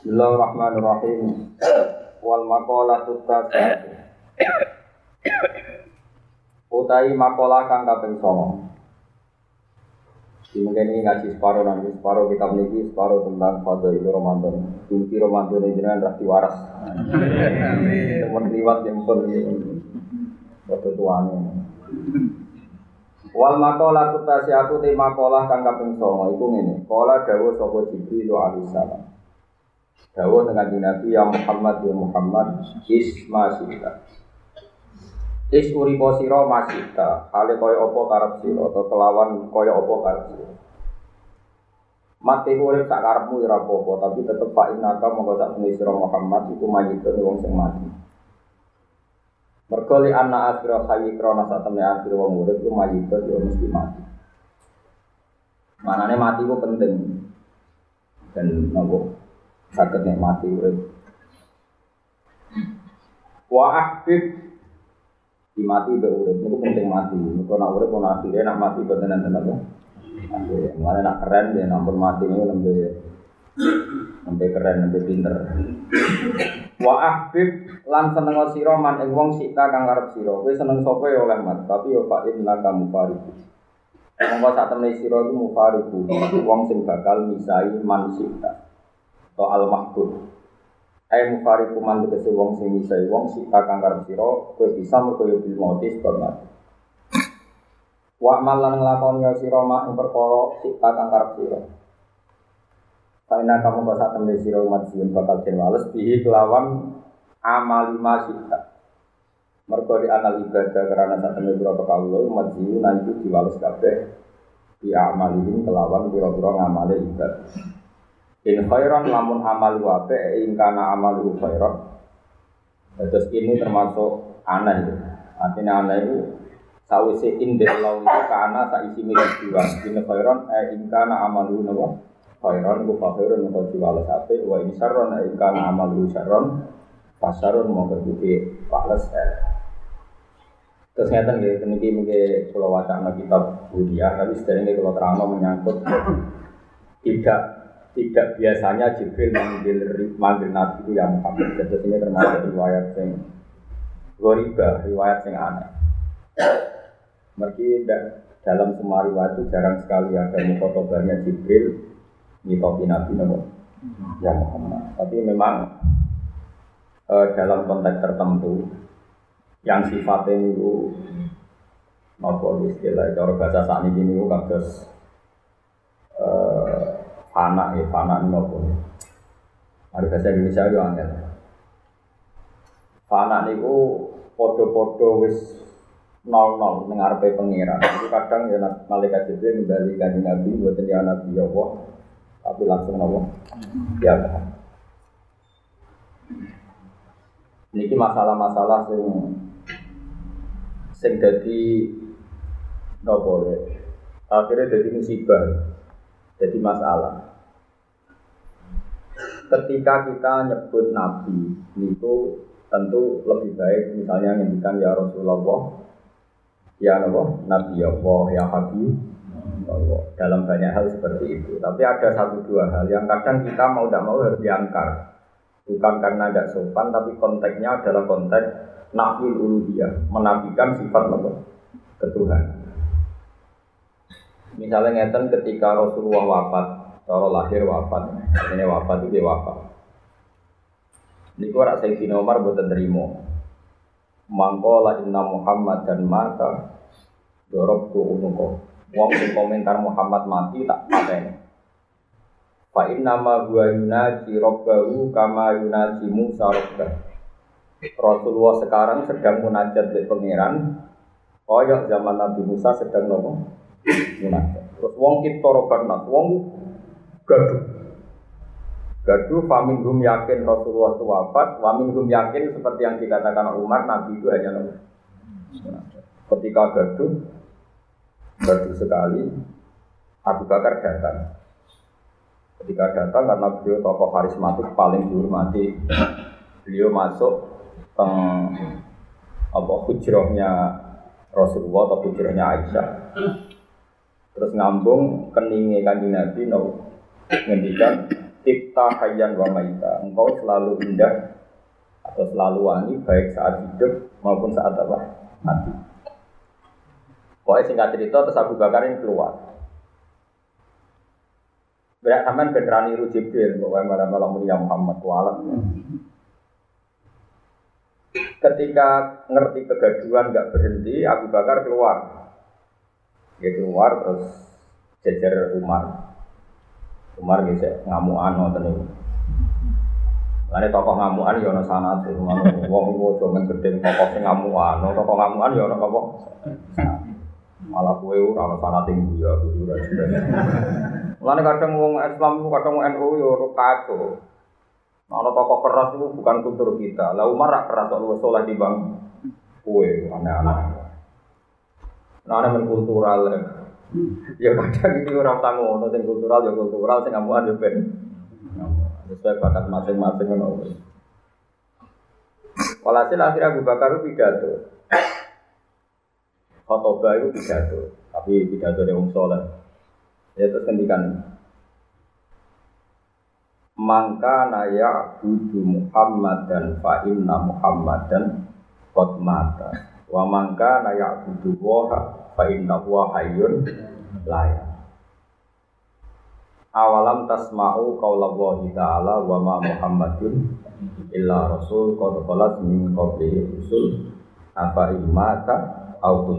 Bismillahirrahmanirrahim. Wal maqalatu tsatsa. Utai makalah kang kaping 9. Di mungkin ini ngaji separuh nanti separuh kita memiliki separuh tentang fadl itu Ramadan. Inti Ramadan ini jenengan rasti waras. Teman liwat yang pun waktu tuane. Wal makalah tutasiatu te makalah kang kaping 9 iku ngene. Kala dawuh sapa Jibril alaihi salam. Dawuh dengan Nabi ya Muhammad ya Muhammad isma sita. Is uripo sira masita, hale kaya apa karep sira atau kelawan kaya apa karep sira. Mati urip sak karepmu ora apa-apa, tapi tetep pak inaka monggo sak sira Muhammad iku mayitun wong sing mati. Mergo li anna akhira hayy krana sak temui akhir wong urip iku mayitun yo mesti mati. Manane mati ku penting. Dan nopo sakit nikmati urip. Wa ahbib di mati be urip niku penting mati. Niku nak urip ono akhire nak mati boten enten apa. Mulane nak keren ya nampun mati niku nembe nembe keren nembe pinter. Wa ahbib lan seneng sira man ing wong sita kang arep sira. Kowe seneng sapa ya oleh mat, tapi yo fa inna kamu fariku. Monggo sak temne sira iku mufariku, wong sing bakal misai man sita atau al mahbub Ayo mufari kuman tegese wong sing misai wong sita kang karep sira kowe bisa mergo yo bil mati sebab mati. Wa malan nglakoni sira mak ing perkara sita kang karep sira. Karena kamu kok sak temne sira umat bakal den wales bihi kelawan amal lima sita. Mergo di anal ibadah karena sak temne pira kawula umat sing nanti diwales kabeh di amalihim kelawan pira-pira ngamale ibadah. In khairan lamun amal wape in kana amal khairan. Terus ini termasuk aneh itu. Artinya aneh itu sawise in Allah itu kana saisi milik dua. In khairan eh in kana amal nawa khairan ku khairan ku diwales ape wa in syarran eh in kana amal syarran pasarun mau keduke wales eh. Terus ngeten nggih niki mungkin kula wacana kitab Budia tapi sedherenge kula terangno menyangkut tidak tidak biasanya Jibril manggil manggil Nabi itu yang Muhammad. Jadi ini termasuk riwayat yang goriba, riwayat yang aneh. Mergi dalam semua riwayat itu jarang sekali ada mukotobahnya Jibril nyitopi Nabi Nabi yang Muhammad. Tapi memang eh, dalam konteks tertentu yang sifatnya itu nopo istilah cara bahasa saat ini itu kados Fana ya, fana apa? Ada bahasa Indonesia itu angel. Fana itu podo-podo wis nol nol nengarpe pengiran. Itu kadang ya malaikat Jibril kembali ke Nabi, buat dia Nabi ya Allah, tapi langsung Allah. Ya Ini masalah-masalah sing sing jadi nopo akhirnya jadi musibah jadi masalah. Ketika kita nyebut Nabi itu tentu lebih baik misalnya ngendikan ya Rasulullah, ya Allah, Nabi Allah, ya Habib, Allah. Dalam banyak hal seperti itu. Tapi ada satu dua hal yang kadang kita mau tidak mau harus diangkar. Bukan karena tidak sopan, tapi konteksnya adalah konteks nafil uluhiyah, menafikan sifat Allah ketuhanan. Misalnya ngeten ketika Rasulullah wafat, cara lahir wafat, ini wafat itu wafat. Kok rasa Sayyidina Umar buat terima. Mangkola inna Muhammad dan maka dorok tu unuko. Wong sing komentar Muhammad mati tak paten. Fa inna ma huwa yunaji rabbahu kama yunaji Musa rabbah. Rasulullah sekarang sedang munajat di pangeran. Koyok zaman Nabi Musa sedang nopo munafik. Terus wong kita robat wong gaduh. Gaduh famingum yakin Rasulullah itu wafat, famingum yakin seperti yang dikatakan Umar, Nabi itu hanya nabi. Ketika gaduh, gaduh sekali, Abu Bakar datang. Ketika datang karena beliau tokoh karismatik paling dihormati, beliau masuk ke apa hujrohnya Rasulullah atau hujrohnya Aisyah terus ngambung keningi kanjeng Nabi no ngendikan Tipta hayyan wa maita. Engkau selalu indah atau selalu wangi baik saat hidup maupun saat apa? Mati. Pokoknya singkat cerita terus Abu Bakar ini keluar. Berat sampean ben niru Jibril, pokoknya malam-malam mulia Muhammad kualat. Ketika ngerti kegaduhan nggak berhenti, Abu Bakar keluar. Dia keluar terus jejer Umar. Umar gitu ngamuan nonton ini. Lane tokoh ngamuan ya ana sanad, wong iku aja men gedhe tokoh sing ngamuan, tokoh ngamuan ya ana apa? Malah kowe ora ana sanad ing ya ora Mulane kadang wong Islam itu kadang wong NU ya ora kacau. Ana tokoh keras itu bukan kultur kita. Lah Umar rak keras kok soleh di bang kowe aneh-aneh. Nah, men kultural. Ya kadang itu ora usah ngono sing kultural ya kultural sing ngamuan ya ben. Sesuai bakat masing-masing ngono. Walhasil akhirnya Abu Bakar itu pidato. Khotobah itu pidato, tapi pidato dari Om Soleh. Ya terus kendikan Mangka naya budu Muhammad dan fa inna Muhammadan qad mata. Wa mangka naya budu wa fa inna huwa hayyun layak. Awalam tasma'u qaulallahi ta'ala wa ma Muhammadun illa rasul qad khalat min qablihi rusul afa imata au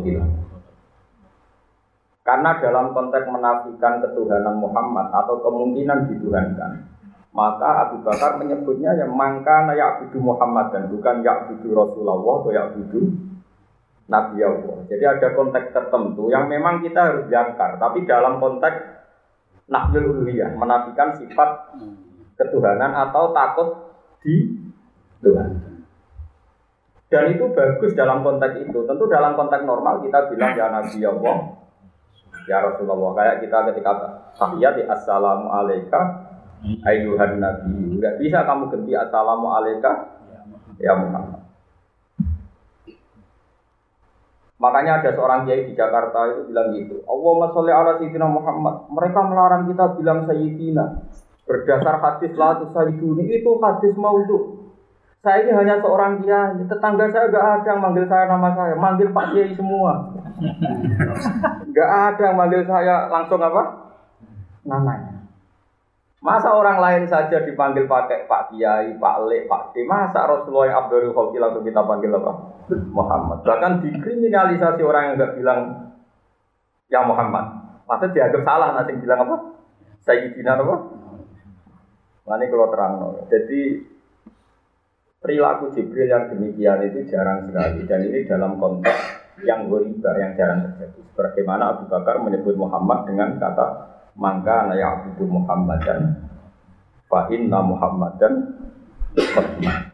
Karena dalam konteks menafikan ketuhanan Muhammad atau kemungkinan dituhankan, maka Abu Bakar menyebutnya yang mangka ya'budu Muhammad dan bukan ya'budu Rasulullah atau ya'budu Nabi Allah. Jadi ada konteks tertentu yang memang kita harus jangkar, tapi dalam konteks nafsul uluhiyah, menafikan sifat ketuhanan atau takut di Tuhan. Dan itu bagus dalam konteks itu. Tentu dalam konteks normal kita bilang ya Nabi Allah, ya Rasulullah. Kayak kita ketika tahiyat di Assalamu alaika ayuhan Nabi. Tidak bisa kamu ganti Assalamu alaika ya Muhammad. Makanya ada seorang kiai di Jakarta itu bilang gitu. Allah sholli ala sayyidina Muhammad. Mereka melarang kita bilang sayyidina. Berdasar hadis la sayyiduni itu hadis maudhu. Saya ini hanya seorang kiai. Tetangga saya gak ada yang manggil saya nama saya. Manggil Pak Kiai semua. gak ada yang manggil saya langsung apa? Namanya. Masa orang lain saja dipanggil pakai Pak Kiai, Pak Le, Pak D. Masa Rasulullah yang Abdul Khalqi langsung kita panggil apa? Muhammad. Bahkan dikriminalisasi orang yang nggak bilang ya Muhammad. Masa dianggap salah nanti bilang apa? Sayyidina apa? Nah ini kalau terang. Jadi perilaku Jibril yang demikian itu jarang sekali dan ini dalam konteks yang ghoriba yang jarang terjadi. Bagaimana Abu Bakar menyebut Muhammad dengan kata maka na ya'budu Muhammadan fa inna Muhammadan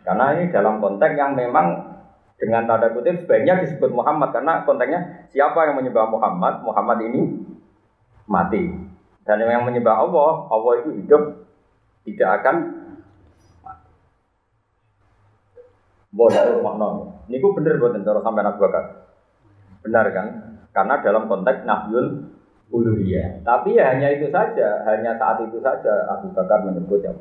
karena ini dalam konteks yang memang dengan tanda kutip sebaiknya disebut Muhammad karena konteksnya siapa yang menyembah Muhammad Muhammad ini mati dan yang menyembah Allah Allah itu hidup tidak akan mati. Bodoh makna. Ini bener buat cara sampai Abu Bakar. Benar kan? Karena dalam konteks nafyul uluhiyah. Tapi ya hanya itu saja, hanya saat itu saja Abu Bakar menyebut yang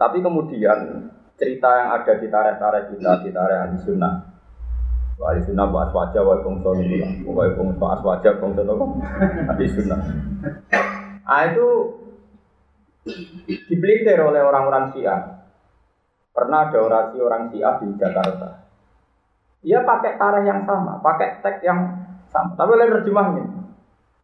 Tapi kemudian cerita yang ada di tarikh-tarikh kita, di tarikh ahli sunnah. Ahli sunnah buat aswaja, wa bongso ini, wa bongso aswaja, bongso apa? Ahli sunnah. Ah itu dipelintir oleh orang-orang Syiah. Pernah ada orasi orang Syiah di Jakarta. Dia pakai tarikh yang sama, pakai teks yang sama. Tapi lain terjemahnya.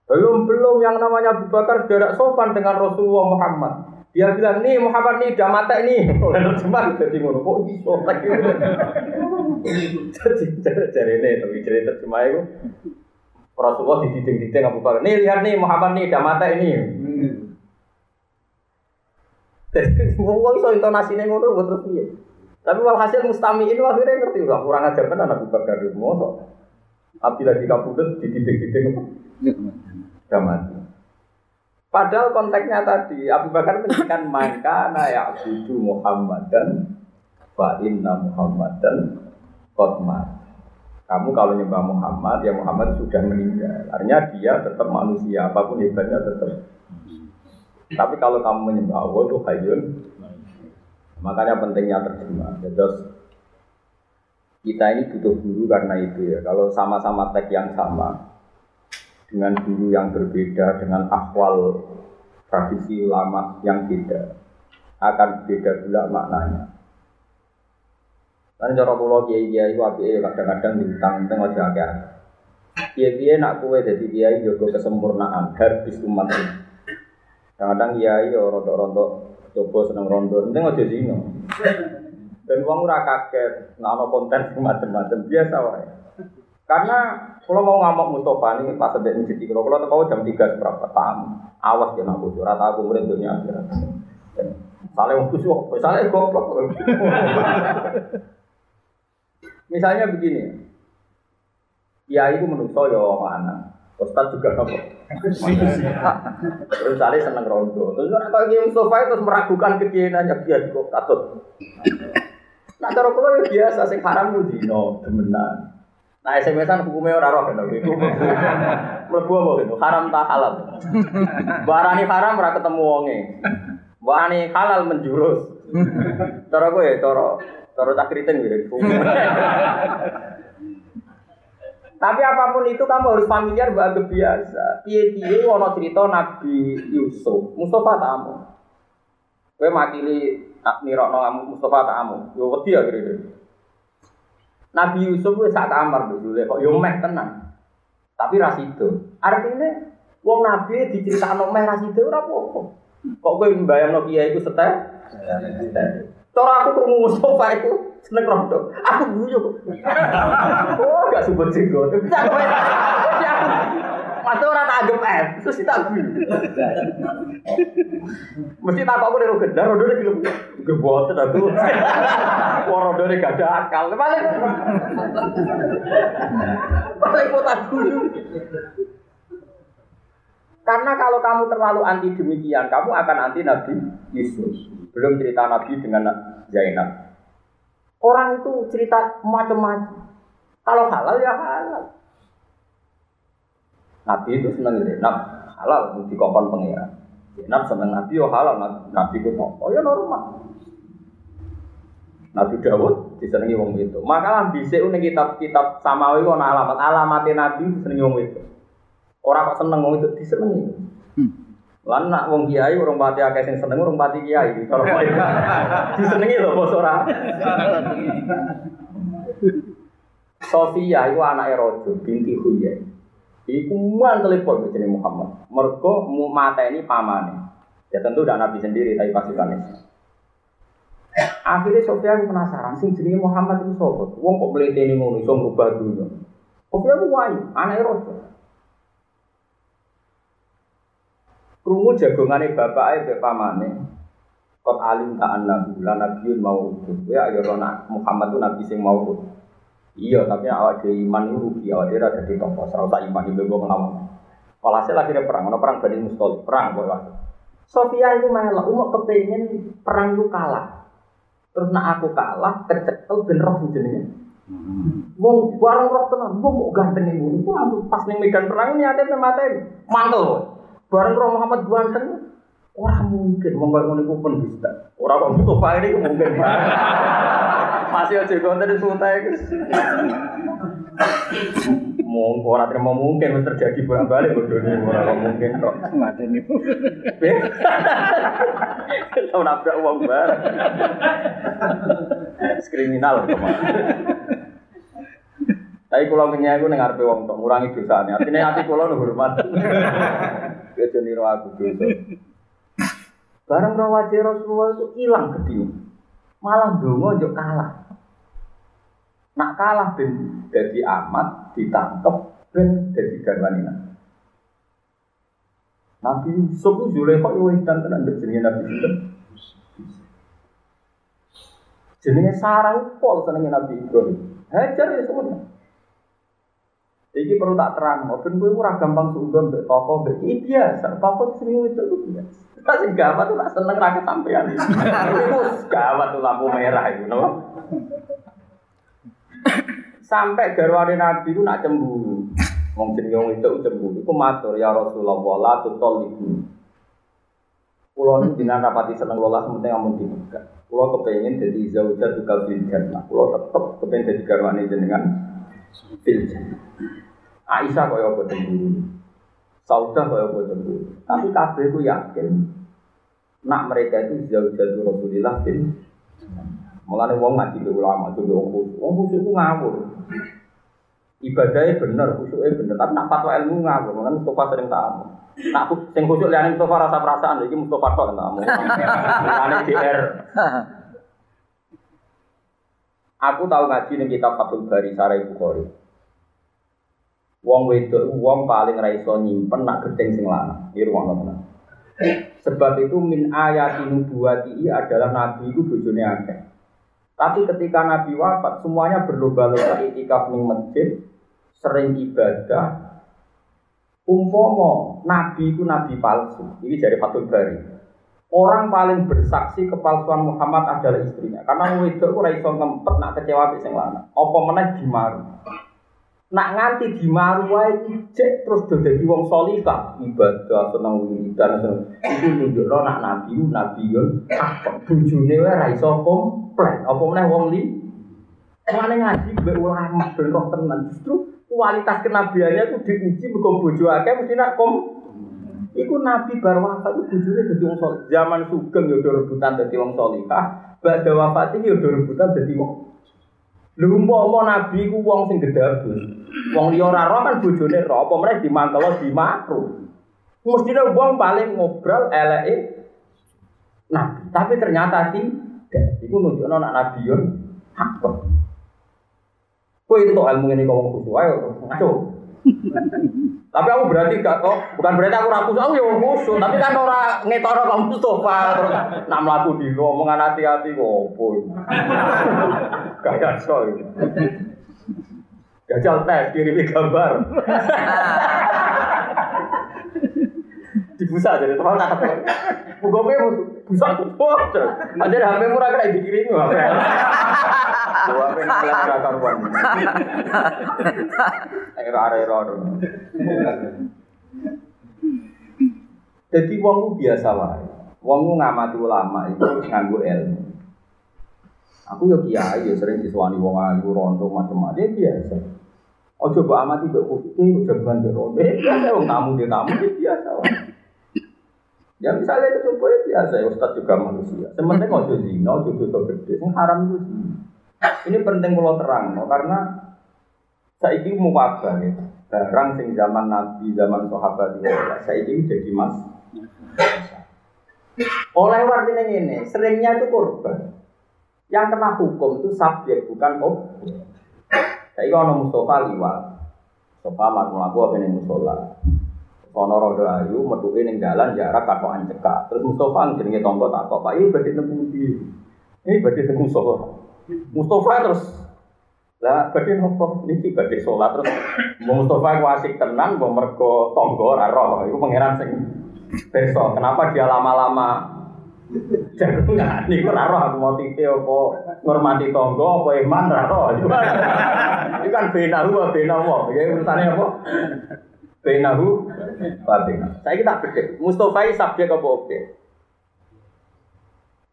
Belum belum yang namanya Abu Bakar tidak sopan dengan Rasulullah Muhammad. Dia bilang nih Muhammad nih udah mati nih. Oleh terjemah jadi ngono kok iso lagi. Jadi cari ini tapi cari terjemah itu Rasulullah di titik-titik Abu Bakar. Nih lihat nih Muhammad nih udah mati ini. Wong iso intonasine ngono terus piye. Tapi walhasil mustami ini akhirnya ngerti udah kurang ajar tenan Abu Bakar mosok. Kabudut di titik-titik sudah mati. Padahal konteksnya tadi Abu Bakar menyebutkan maka ya abudu Muhammad dan wa inna Muhammadan qad Kamu kalau nyembah Muhammad, ya Muhammad sudah meninggal. Artinya dia tetap manusia, apa pun hebatnya tetap Tapi kalau kamu menyembah Allah itu hayyun. Makanya pentingnya terjemah. Ya, terus kita ini butuh guru karena itu ya. Kalau sama-sama teks yang sama dengan guru yang berbeda dengan akwal tradisi ulama yang beda akan beda pula maknanya. Kan cara kula kiai kiai wae kadang-kadang ditang teng aja akeh. Kiai nak kue jadi kiai jaga kesempurnaan habis umat ini. Kadang-kadang kiai yo rontok-rontok coba seneng rondo, penting aja zino. Dan uang ora kaget, ono konten macam-macam biasa wae. Karena kalau mau ngamuk Mustafa ini pas sedek masjid kalau kalau tahu jam tiga seberapa tamu, awas ya nak bocor, rata aku dunia akhirat. Salah yang khusyuk, salah goblok. Misalnya begini, ya itu menurut saya mana, Ustaz juga apa? Terus saya seneng rondo. Terus orang dia Mustafa itu meragukan kekianannya dia kok katut. Nah cara kalau ya biasa, sing haram itu zino, demenan. Nah SMS-an hukumnya orang roh kan itu. Mlebu apa gitu? Haram tak halal. Barani haram ora ketemu wonge. Barani halal menjurus. Cara gue, cara cara tak kriting gitu. Tapi apa pun itu kamu harus familiar bahwa biasa. Piye-piye ono cerita Nabi Yusuf, Mustafa tamu. Kowe makili nirokno kamu Mustafa tamu. Yo wedi ya kira Nabi Yusuf wis sak kamar lho kok yo meh tenan. Tapi ra sido. Artinya wong nabi diceritakno meh ra sido ora apa-apa. Kok kowe mbayangno kiai iku setek? Cara aku krungu Mustafa iku seneng rondo. Aku guyu kok. Oh, gak subut jenggot. Aku Masa orang tak anggap eh, terus kita guyu. Mesti tak kok udah gendar, udah udah gelem geboten aku. Wong udah gak ada akal. Paling paling kok tak guyu. Karena kalau kamu terlalu anti demikian, kamu akan anti Nabi Yesus. Belum cerita Nabi dengan Zainab. Orang itu cerita macam-macam. Kalau halal ya halal. Nabi itu seneng Zainab halal di kokon pengiran. Zainab seneng Nabi yo halal Nabi itu oh ya normal. Nabi Dawud disenengi wong itu. Maka bisa ning kitab-kitab samawi ana alamat alamatnya Nabi disenengi wong itu. Orang kok seneng wong itu disenengi. Hmm. Lan nak wong kiai urung pati akeh sing seneng urung pati kiai. Kalau disenengi lho bos ora. Sofia itu anaknya Rojo binti Huyai. Iku mantel telepon jadi Muhammad. Mergo mu mata ini pamane. Ya tentu udah Nabi sendiri tapi pasukannya. Akhirnya Sofia penasaran, sing jenenge Muhammad itu sapa? Wong kok mleteni ngono iso ngubah dunya. Sofia ku wayu, anake Rasul. Krungu jagongane bapake mbek pamane. Kot alim ta annabi la nabiyun mau Ya ayo ana Muhammad itu nabi sing mau Iya, tapi awak dhewe iman itu rugi, awak dhewe ora dadi tokoh, ora usah iman ibu mbok nglawan. Walhasil akhirnya perang, ono perang Bani Mustalik, perang kok Sofia itu melok, umuk kepengen perang itu kalah. Terus nak aku kalah, kecekel ben roh jenenge. Wong bareng roh tenan, wong kok ganteng iku. Iku pas ning medan perang ini ate mate mantel. Bareng roh Muhammad ganteng Orang mungkin wong kaya ngono iku pendusta. Ora kok Mustafa ini mungkin. Masih aja konten suntai guys. Mau orang terima mungkin terjadi bolak balik bodoh ini orang mungkin kok. Mati nih. Tahu nabrak uang bar. Kriminal ke mana? Tapi kalau punya aku nengar pe wong tok ngurangi dosanya. Artinya hati kalau nu hormat. Ya jadi aku dosa. Barang rawajir Rasulullah itu hilang gede. Malah dongo jok kalah. Nak kalah ben jadi amat ditangkep ben jadi garwanina. Nabi Yusuf itu Zulekha itu wedan tenan jenenge Nabi Yusuf. Jenenge Sarah pol senenge Nabi Ibrahim. Hajar ya semua. Iki perlu tak terang, ben kowe ora gampang suudon mbek toko mbek iki biasa. Toko sering itu itu biasa. Tak sing gawat tuh tak seneng ra kesampean. Iku gawat tuh lampu merah itu, no? Sampai garwane Nabi itu nak cemburu. Wong jenenge wong itu cemburu. Iku matur ya Rasulullah la tutol ibu. Pulau ini dengan rapati seneng lola sementing amun dibuka. Pulau kepengen jadi zaujat juga fil jannah. Pulau tetep kepengen jadi garwane jenengan jannah. Aisyah kaya apa cemburu. Saudah kaya apa cemburu. Tapi kabeh ku yakin nak mereka itu zaujat Rasulillah fil Mulane wong ngaji ke ulama, coba wong khusyuk. Wong khusyuk itu ngawur. Ibadahnya bener, khusyuknya bener. Tapi nak fatwa ilmu ngawur. Mulane Mustafa sering tamu. Nak sing khusyuk liane Mustafa rasa perasaan, iki Mustafa tok tamu. Mulane DR. Aku tahu ngaji ning kitab Fathul Bari Sarai Bukhari. Wong wedok wong paling ra iso nyimpen nak gedeng sing lanang. Iki ruang tenan. Sebab itu min ayat nubuwati adalah nabi itu bojone akeh. Tapi ketika Nabi wafat, semuanya berlomba-lomba itikaf ning masjid, sering ibadah. Umpomo Nabi itu Nabi palsu. Ini dari Fatul Bari. Orang paling bersaksi kepalsuan Muhammad adalah istrinya. Karena itu ora iso ngempet nak kecewa sing lanang. Apa meneh dimaru. Nak nganti dimaru wae cek terus do dadi wong salihah, ibadah seneng wiridan seneng. Iku nunjukno nak nabi nabi yo apa bojone wae ra komplain. Apa meneh wong li Mulane ngaji mbek ulama ben roh tenan. Justru kualitas kenabiannya itu diuji mergo bojo akeh mesti nak kom Iku nabi bar wafat itu bojone dadi wong saleh. Zaman sugeng do rebutan dadi wong salihah, badhe wafat yo do rebutan dadi wong Lha umpama nabi ku wong sing gedabus. Wong liya ora roh kan bojone roh, apa meneh dimantelo dimakru. Mestine wong paling ngobrol eleke Nah, tapi ternyata tidak. Iku nunjukno anak nabi yo hak. Kowe itu ilmu ini kau ngomong ayo ngaco. Tapi aku berarti gak kok, bukan berarti aku rakus, aku ya musuh. Tapi kan orang ngetoro kamu Mustafa terus nak melaku di omongan hati-hati kok opo. Kayak so. Gajal tes kirimi gambar. Dibusa jadi teman tak ketemu. Buka gue busa tuh. Ada HP murah kena dikirimi HP. Dua HP ngelas gak karuan. Error-error. Jadi wong biasa wae. Wong ngamati ulama itu nganggo ilmu. Aku yo kiai yo sering disuwani wong ayu rondo macam-macam ya biasa. Oh coba amati mbek kuwi jagoan mbek rondo. Biasa wong tamu dia tamu ya biasa wae. Ya misalnya itu coba ya biasa ya Ustaz juga manusia. Sementing ojo zina, ojo dosa gede, sing haram itu zina. Ini penting kalau terang, no, karena saiki mau wabah ya. Barang sing zaman Nabi, zaman sahabat itu, saiki jadi mas. Oleh artinya ini, seringnya itu korban. Yang kena hukum itu subjek, bukan objek. Saya kalau Mustafa liwat, Mustafa makmum aku apa nih musola. Kono rodo ayu, metuke ning jalan jarak katokan cekak. Terus Mustafa jenenge tonggo takok, Pak ini badhe temu ndi? Ini badhe temu Mustafa. Mustafa terus lah badhe nopo niki badhe salat terus Mustafa ku asik tenan mbok mergo tonggo ora roh. Iku pangeran sing perso. Kenapa dia lama-lama jagungan niku ora roh aku motive apa ngormati tonggo apa iman ora roh. Iku kan benahu apa benahu. Ya urusane apa? Benahu Babina. Saya kita beda. Mustafa subjek apa objek?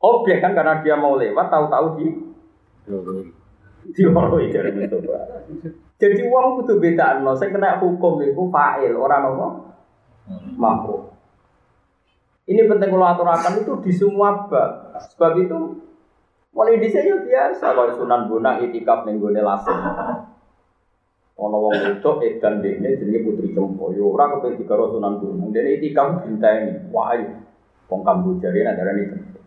Objek kan karena dia mau lewat tahu-tahu di di orang dari Mustafa. Jadi uang kudu beda no. Saya kena hukum itu fa'il orang apa? Mampu. Ini penting kalau aturakan itu di semua bab. Sebab itu mulai di sini biasa kalau sunan bonang itikaf ning gone lasem. Ono wong wedok edan dene jenenge Putri Cempo. Yo ora kepen dikaro Sunan Gunung. Dene itikaf dinteni. Wah, ayo. Wong Kamboja rene darani Cempo.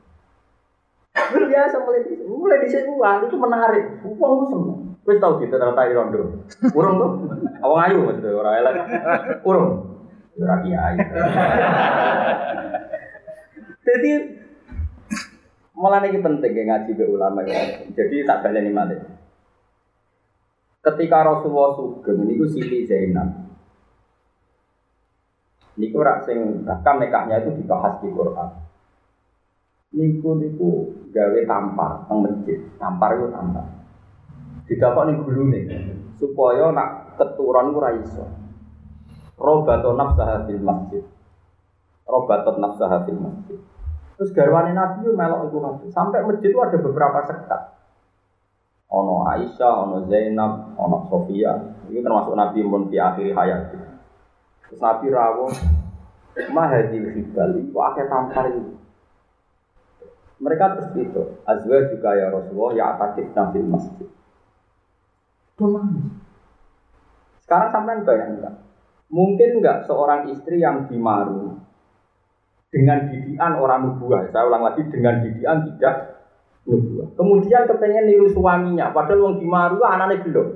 Biasa mulai di mulai di sini wah itu menarik. Wong ku seneng. Wis tau ditertai rondo. Urung tuh. Awang ayu maksudnya ora elek. Urung. Ora kiai. Jadi malah ini penting ya ngaji be ulama ya. Jadi tak baleni malih. Ketika Rasulullah sugeng niku Siti Zainab. Niku rak sing bahkan nikahnya itu dibahas di Quran. Niku niku gawe tampar teng masjid. Tampar itu tampar. Didapat ning gulune supaya nak keturun ora iso. Robato nafsaha fil masjid. Robato nafsaha fil masjid. Terus garwane Nabi melok kabeh. Sampai masjid itu ada beberapa sekat. Ono Aisyah, ono Zainab, ono Sofia. Ini termasuk Nabi pun di akhir hayat. Terus Nabi rawuh mahadil hibal itu akhir tampar itu. Mereka terus itu, azwa juga ya Rasulullah ya atakif nafil masjid. Sekarang sampai bayangkan, mungkin nggak seorang istri yang dimaru dengan didian orang nubuah. Saya ulang lagi dengan didian tidak nubuah. Kemudian kepengen niru suaminya, padahal wong dimaru anaknya belum.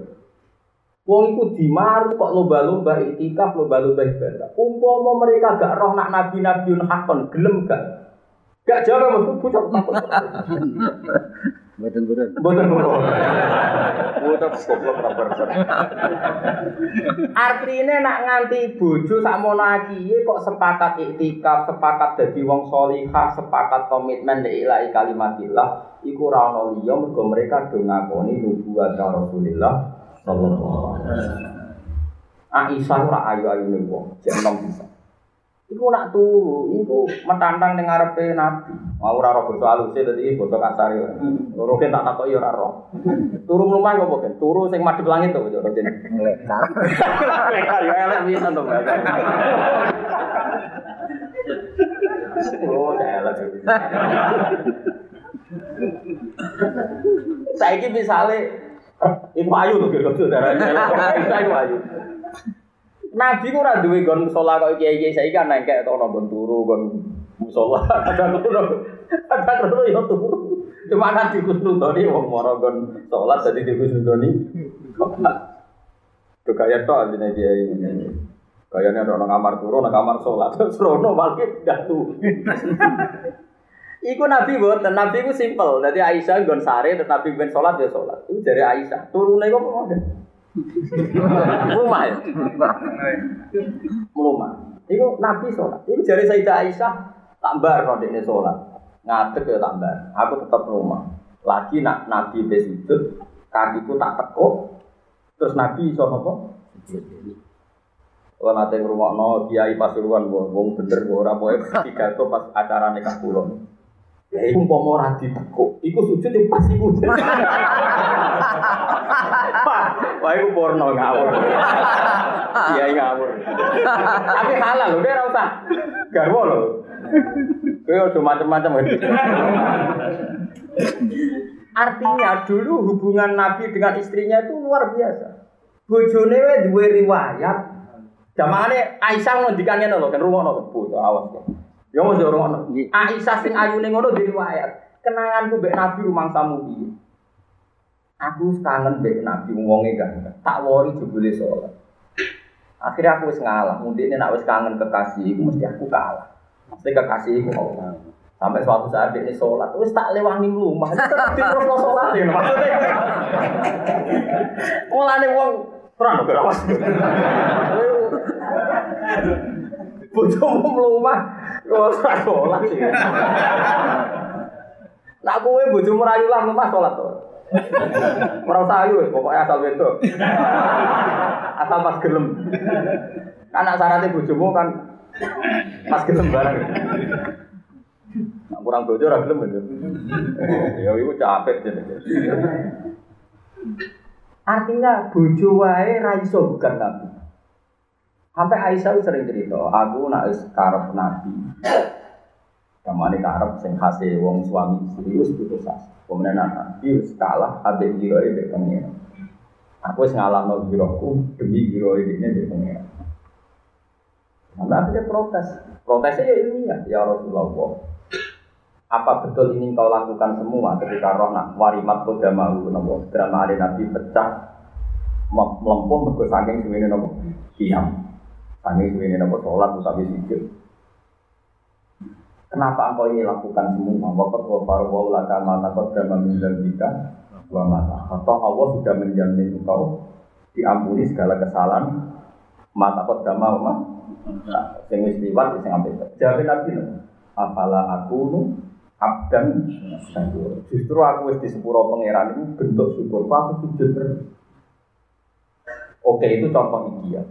Wong iku dimaru kok lomba-lomba itikaf, lomba-lomba ibadah. Umpama mereka gak roh nak nabi-nabiun hakon, gelem gak? Gak jawab mas, bocah. Mboten burun. Boten ngono. Bocah goblok berser. Artine nak nganti bojo sakmono iki kok sepakat iktikaf, sepakat dadi wong salihah, sepakat komitmen li ilahi kalimatillah, iku ora ana liya mergo mereka do ngakoni nubuwat Rasulullah sallallahu alaihi wasallam. Aisyah ora ayu-ayune wong, jek enom bisa. Iku nak turu, iku metantang ning ngarepe Nabi. Mau ora ora basa aluse dadi basa kasar ya. Loro tak takoki ora ora. Turu mlumah kok ben? Turu sing madhep langit to kok Rogen. Lekar. Ya elek pisan to. Oh, elek. Saiki misale Iku ayu lho kira-kira darah. Iku ayu. Nabi ku ora duwe gon musala kok kiai-kiai saiki kan nengkek to ono turu gon musala kadang turu kadang turu yo turu. Cuma kan dikusnudoni wong moro gon salat dadi dikusnudoni. Tuh kaya to aline kiai ini. Kayaknya ada orang kamar turu, orang kamar sholat, terus rono malah tidak tuh. Iku Nabi buatan, Nabi ku simpel. Jadi Aisyah gon sare, terus Nabi ben sholat ya sholat. Itu dari Aisyah. Turunnya kok mau Rumah ya? Rumah. Iku Nabi sholat. Iku dari Sayyidah Aisyah tak bar kalau dia sholat. Ngadeg ya tak bar. Aku tetap rumah. Lagi nak Nabi besudut, kakiku tak tekuk. Terus Nabi iso apa? Kalau nanti rumah no kiai pasuruan, wong bener, ora boleh tiga itu pas acara nikah kulon. Ya umpama ora ditekuk, iku sujud yang pas iku. Wah, iku porno ngawur. Iya, ngawur. Tapi halal dia ora usah garwo lho. Kowe aja macam-macam. Artinya dulu hubungan Nabi dengan istrinya itu luar biasa. Bojone wae duwe riwayat. Jamane Aisyah ngendikane lho, kan rumono bocah awas. Ya mesti rumono. Aisyah sing ayune ngono di riwayat. Kenanganku mbek Nabi rumangsamu piye? Aku kangen mbek Nabi wonge kan. Tak wori jebule salat. Akhirnya aku wis ngalah, mundine nek wis kangen kekasih iku mesti aku kalah. Mesti kekasih iku Allah. Sampai suatu saat dia sholat, wis tak lewangi rumah, terus sholat ya maksudnya. Mulane wong terang gak awas. Bojomu mlumah, ora sholat sih. Nak kowe bojomu rayu lah mlumah sholat to. Ora usah ayu, pokoknya asal wedok. Asal pas gelem. Kan nak syaratnya bojomu kan pas gelem bareng. Nah, kurang bojo ora gelem itu. Ya iku capek jenenge. Artinya bojo wae ra iso bukan nabi. Sampai Aisyah sering cerita, aku nak karep nabi. Kamane karep sing khase wong suami istri wis putus asa. Kemudian nabi wis kalah abe giroe mbek pengen. Aku wis ngalahno giroku demi giroe dene mbek pengen. Sampai akhirnya protes. Protesnya ya ilmiah, ya Rasulullah. Apa betul ini kau lakukan semua ketika roh nak warimat koda mau nopo drama ada nabi pecah melempung mergo saking suwene nopo diam saking suwene nopo sholat tapi sujud Kenapa engkau ini lakukan semua? Wakat wa farwa laka mata kodama min dzambika wa mata. Atau Allah sudah menjamin engkau diampuni segala kesalahan mata kodama wa mata. Sing wis liwat sing ampe. Jawab Nabi Afala aku nu abdan. Justru aku di sepuro pangeran itu bentuk syukur. Aku sujud terus. Oke itu contoh ideal.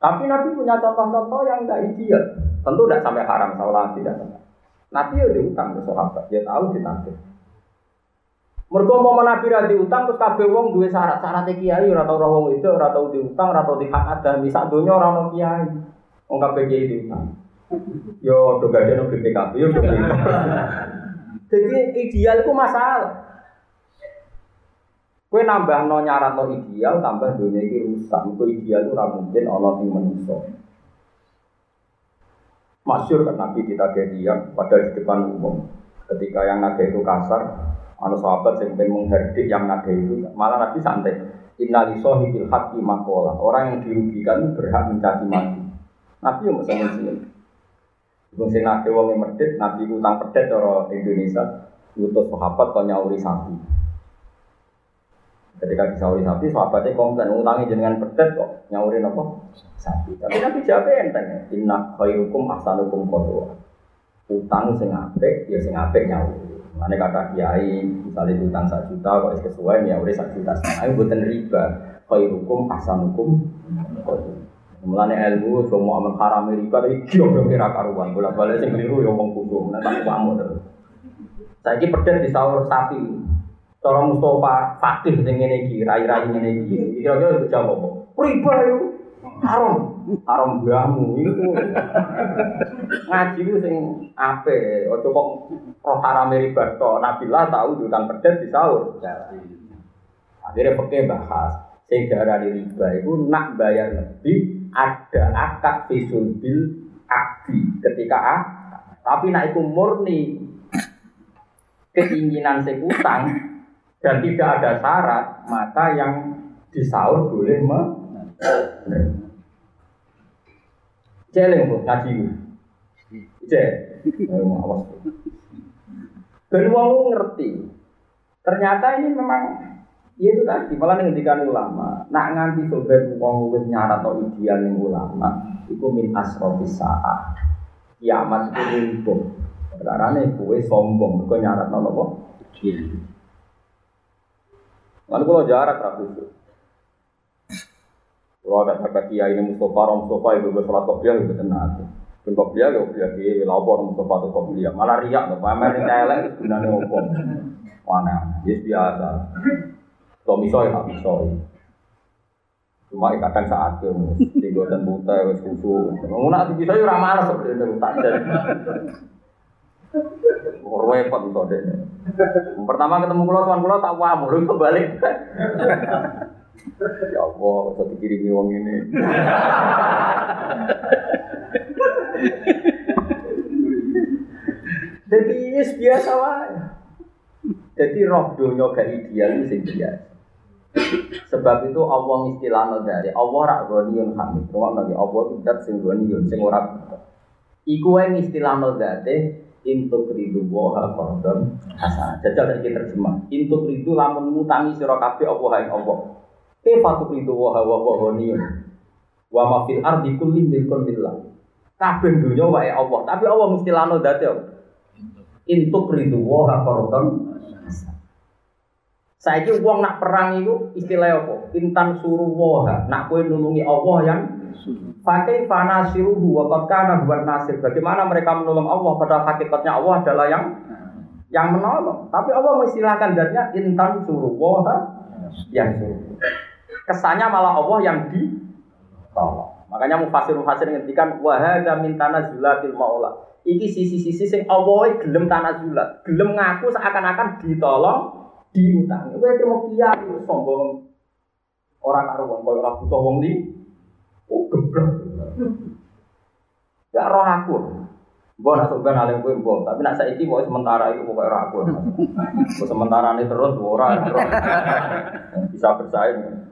Tapi Nabi punya contoh-contoh yang tidak ideal. Tentu tidak sampai haram, seolah tidak sampai. Nabi ya diutang ke sahabat, dia tahu ditagih. Mergo mau Nabi diutang terus kabeh wong duwe syarat, syarat kiai ora tau wong itu ora diutang, ora dihak ada, misal donya ora ono kiai. Wong kabeh kiai diutang. Yo do gadene BPKB yo. Jadi ideal itu masalah. Kue nambah no nyarat no ideal, tambah dunia ini rusak. Itu ideal itu mungkin Allah yang manusia. Masyur kan Nabi kita dia pada di depan umum. Ketika yang naga itu kasar, anu sahabat yang pengen menghardik yang naga itu, malah Nabi santai. Innali sohibil haqi makola. Orang yang dirugikan berhak mencaci mati. Nabi yang bisa sini. Bung sing naga wong medit, Nabi utang pedet Indonesia. Utus sahabat kau nyauri sapi. Ketika disauri sapi, sahabatnya komplain, utangi jenengan pedet kok, nyaurin apa? Sapi. Tapi Nabi jawabnya enteng, inna khairukum ahsanukum kodwa. Utang sing apik, ya sing apik nyauri. Mana kata kiai, misalnya utang satu juta, kok sesuai nyauri satu juta. Ayo buatan riba, khairukum ahsanukum kodwa. Mulane ilmu semua amal haram riba tapi kira kira karuan. Bola balik sing keliru ya wong kudu. Nanti kamu terus. Saiki di sahur sapi. Cara Mustafa fakih sing ngene iki, rai-rai ngene iki. Kira-kira itu jawab apa? Riba yo. Haram. Haram gamu itu. Ngaji ku sing ape, ojo kok roh haram riba to. Nabilah tahu diutang pedet di sahur. Akhirnya pakai bahas sing darani riba itu nak bayar lebih ada akad fisul bil akdi ketika a tapi nak itu murni keinginan sing utang dan tidak ada syarat, maka yang disaur boleh me Celeng bu, ngaji bu. Cek, awas. Dan wong ngerti. Ternyata ini memang ya itu tadi malah ngendikan ulama. Nak nganti sobat wong wis nyarat atau ideal ning ulama, iku min asrofis saat. Kiamat itu lumpuh. Karena kue sombong, kau nyarat nopo. Ideal. Lalu kalau jarak itu. Kalau ada kata kiai ini Mustafa, Rom Mustafa itu bersolat kopiah itu tenang. Pun kopiah ya kopiah di lapor Mustafa itu kopiah. Malah riak, pamer ini celeng itu sebenarnya apa? Mana? Yes biasa. Tommy soy, tak soy. Cuma kadang saat itu, tiga dan buta, wes kusu. Ngomong nanti bisa ya ramah sebenarnya, tak Repot itu deh. Pertama ketemu pulau tuan pulau tak wah mulu kebalik. ya Allah, bisa dikirimi wong ini. Jadi yes, biasa wae. Jadi roh dunia gak ideal itu biasa. Sebab itu Allah istilahnya dari Allah rak ghaniyun hamid. Rumah nabi Allah itu dat sing ghaniyun sing ora. Iku wae istilahnya dari Intuk ridu woha kordon hasan. Jajal lagi terjemah. Intuk ridu lamun mutangi sira kabeh apa hae apa. Kefatu ridu woha wa wa. Wa ma ardi kulli. Kabeh dunya wae Allah, tapi Allah mesti lano dadi apa? Intuk ridu woha kordon Saiki wong nak perang itu istilah apa? Intan suruh woha. Nak kowe nulungi Allah yang Pakai fana siruhu wa kana buat nasir. Bagaimana mereka menolong Allah pada hakikatnya Allah adalah yang yang menolong. Tapi Allah mengistilahkan datnya intan suruh wah yang suruh. Kesannya malah Allah yang ditolong. Makanya mufasir mufasir ngendikan wahada min tanazulatil maula. Iki sisi-sisi sing Allah gelem tanazulat, gelem ngaku seakan-akan ditolong, diutangi. Kowe terima kiai sombong orang karuan koyo ora butuh wong Oh. Gak roh aku. Gue nak sebenarnya alim gue mbok, tapi nak saiki mau sementara itu pokoknya roh aku. Sementara ini terus ora bisa bersaing.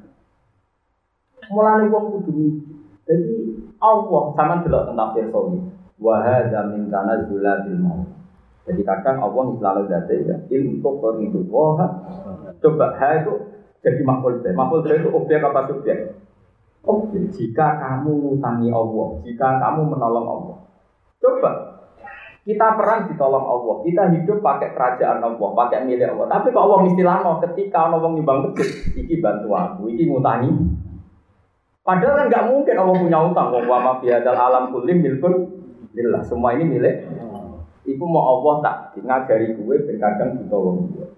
Mulai wong kudu Jadi Allah sama delok tentang firsawi. Wa hadza min tanazulatil maut. Jadi kadang Allah selalu date ya, untuk itu wah coba ha itu jadi makhluk Makhluk itu objek apa subjek? Oke, jika kamu ngutangi Allah, jika kamu menolong Allah. Coba kita perang ditolong Allah, kita hidup pakai kerajaan Allah, pakai milik Allah. Tapi kok Allah mesti lama ketika orang nyumbang masjid, iki bantu aku, iki ngutangi. Padahal kan nggak mungkin Allah punya utang. Wa ma fi alam kulim milkun lillah. Semua ini milik. Iku mau Allah tak ngajari gue ben kadang buta wong tua.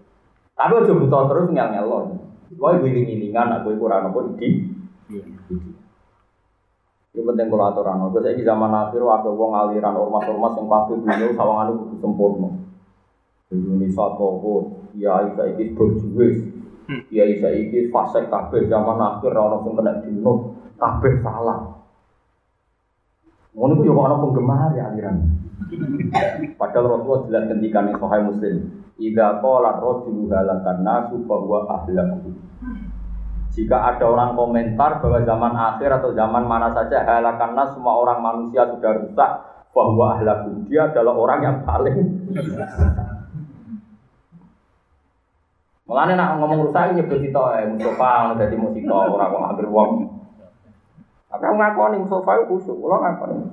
Tapi aja buta terus ngel-ngel lo. Wae giling-gilingan aku iku ora napa iki. Itu penting kalau aturan. Gue saya zaman akhir waktu wong aliran ormas-ormas yang pasti dunia sawangan itu sempurna. Indonesia toko, ya isa iki berjuwis, ya isa iki fasek kabeh zaman akhir orang yang kena dino kabeh salah. Ngono ku yo ana penggemar ya aliran. Padahal Rasulullah jelas ketika nih Sahih Muslim, "Idza qala rajulu halakan nasu fa huwa ahlaku." Jika ada orang komentar bahwa zaman akhir atau zaman mana saja halakan nas semua orang manusia sudah rusak, bahwa ahlaku dia adalah orang yang paling Mulane nak ngomong rusak nyebut kita eh Mustafa dadi musika ora kok hampir wong. Tapi aku ngakoni Mustafa itu kusuk, kula ngakoni.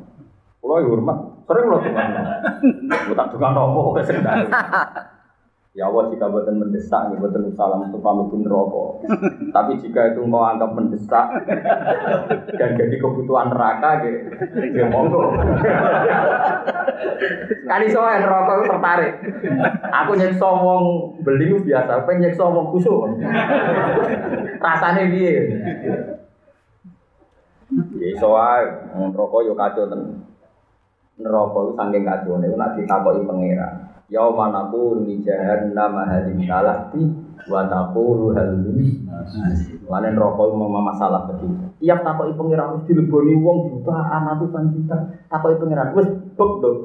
Kula hormat, sering lho tukang. Kula tak tukang rokok sering Ya Allah jika buatan mendesak, ya buatan salam untuk kamu pun rokok. Tapi jika itu engkau anggap mendesak dan jadi kebutuhan neraka, ya, monggo. Kali soal rokok itu tertarik. Aku nyekso wong beli itu biasa, apa nyekso wong kusuk. Rasanya dia. Ya soal rokok yo kacau tenan. Neraka itu saking kacau nih, nak ditakoki pangeran. Yauma naqulu li jahannam halim talati wa taqulu hal min Lain rokok mau masalah begitu. Tiap takoki pangeran mesti dileboni wong jutaan ratusan juta. Takoki pangeran wis bek dong.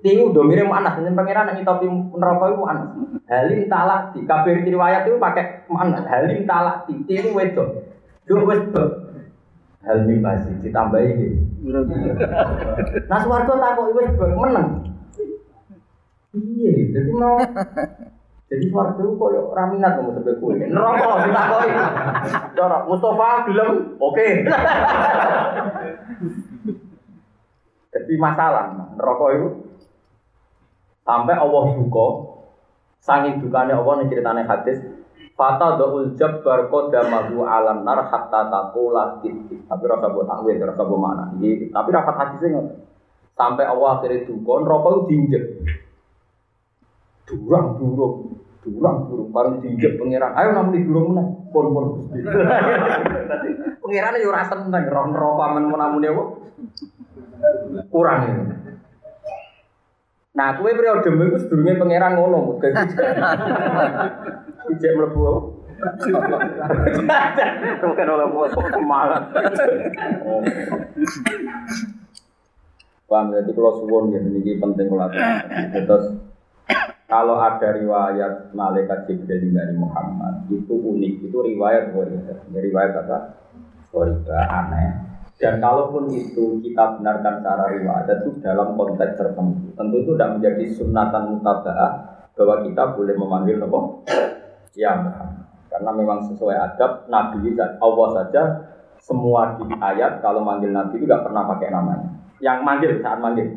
Tinggu do mirip anak dengan pangeran yang ngitopi neraka itu anak. Halim talati kabeh riwayat itu pakai mana? Halim talati tinggu wedok. Dulu wis bek. Halim masih ditambahi gitu. Nah swarga takoki wis bek meneng. Iya, jadi mau jadi suarga itu koyo raminat kamu sampai kue. Neraka ditakoi. Cara Mustafa bilang oke. Jadi masalah neraka itu sampai Allah duka sangi dukanya Allah nih ceritanya hadis Fata doul jabbar kodamahu alam nar hatta takula. Tapi rasa buat takwil, rasa buat mana. Tapi rapat hadisnya sampai Allah akhirnya duka, neraka itu diinjek durang durung durang durung. Paling diinjek pangeran. Ayo namun di durung mana pon pon pangeran yo rasa tentang ron aman mau namun ya kurang ini. Nah kue periode itu sedurungnya pangeran ngono ijek melebu apa Bukan oleh buat semangat. Paham jadi kalau suwon ya ini penting kalau terus kalau ada riwayat malaikat Jibril dari Muhammad itu unik, itu riwayat Ghoriba. Riwayat apa? Ghoriba, aneh. Dan kalaupun itu kita benarkan secara riwayat itu dalam konteks tertentu, tentu itu tidak menjadi sunatan mutaba'ah bahwa kita boleh memanggil apa? Ya Karena memang sesuai adab Nabi dan Allah saja semua di ayat kalau manggil Nabi itu tidak pernah pakai namanya. Yang manggil saat manggil,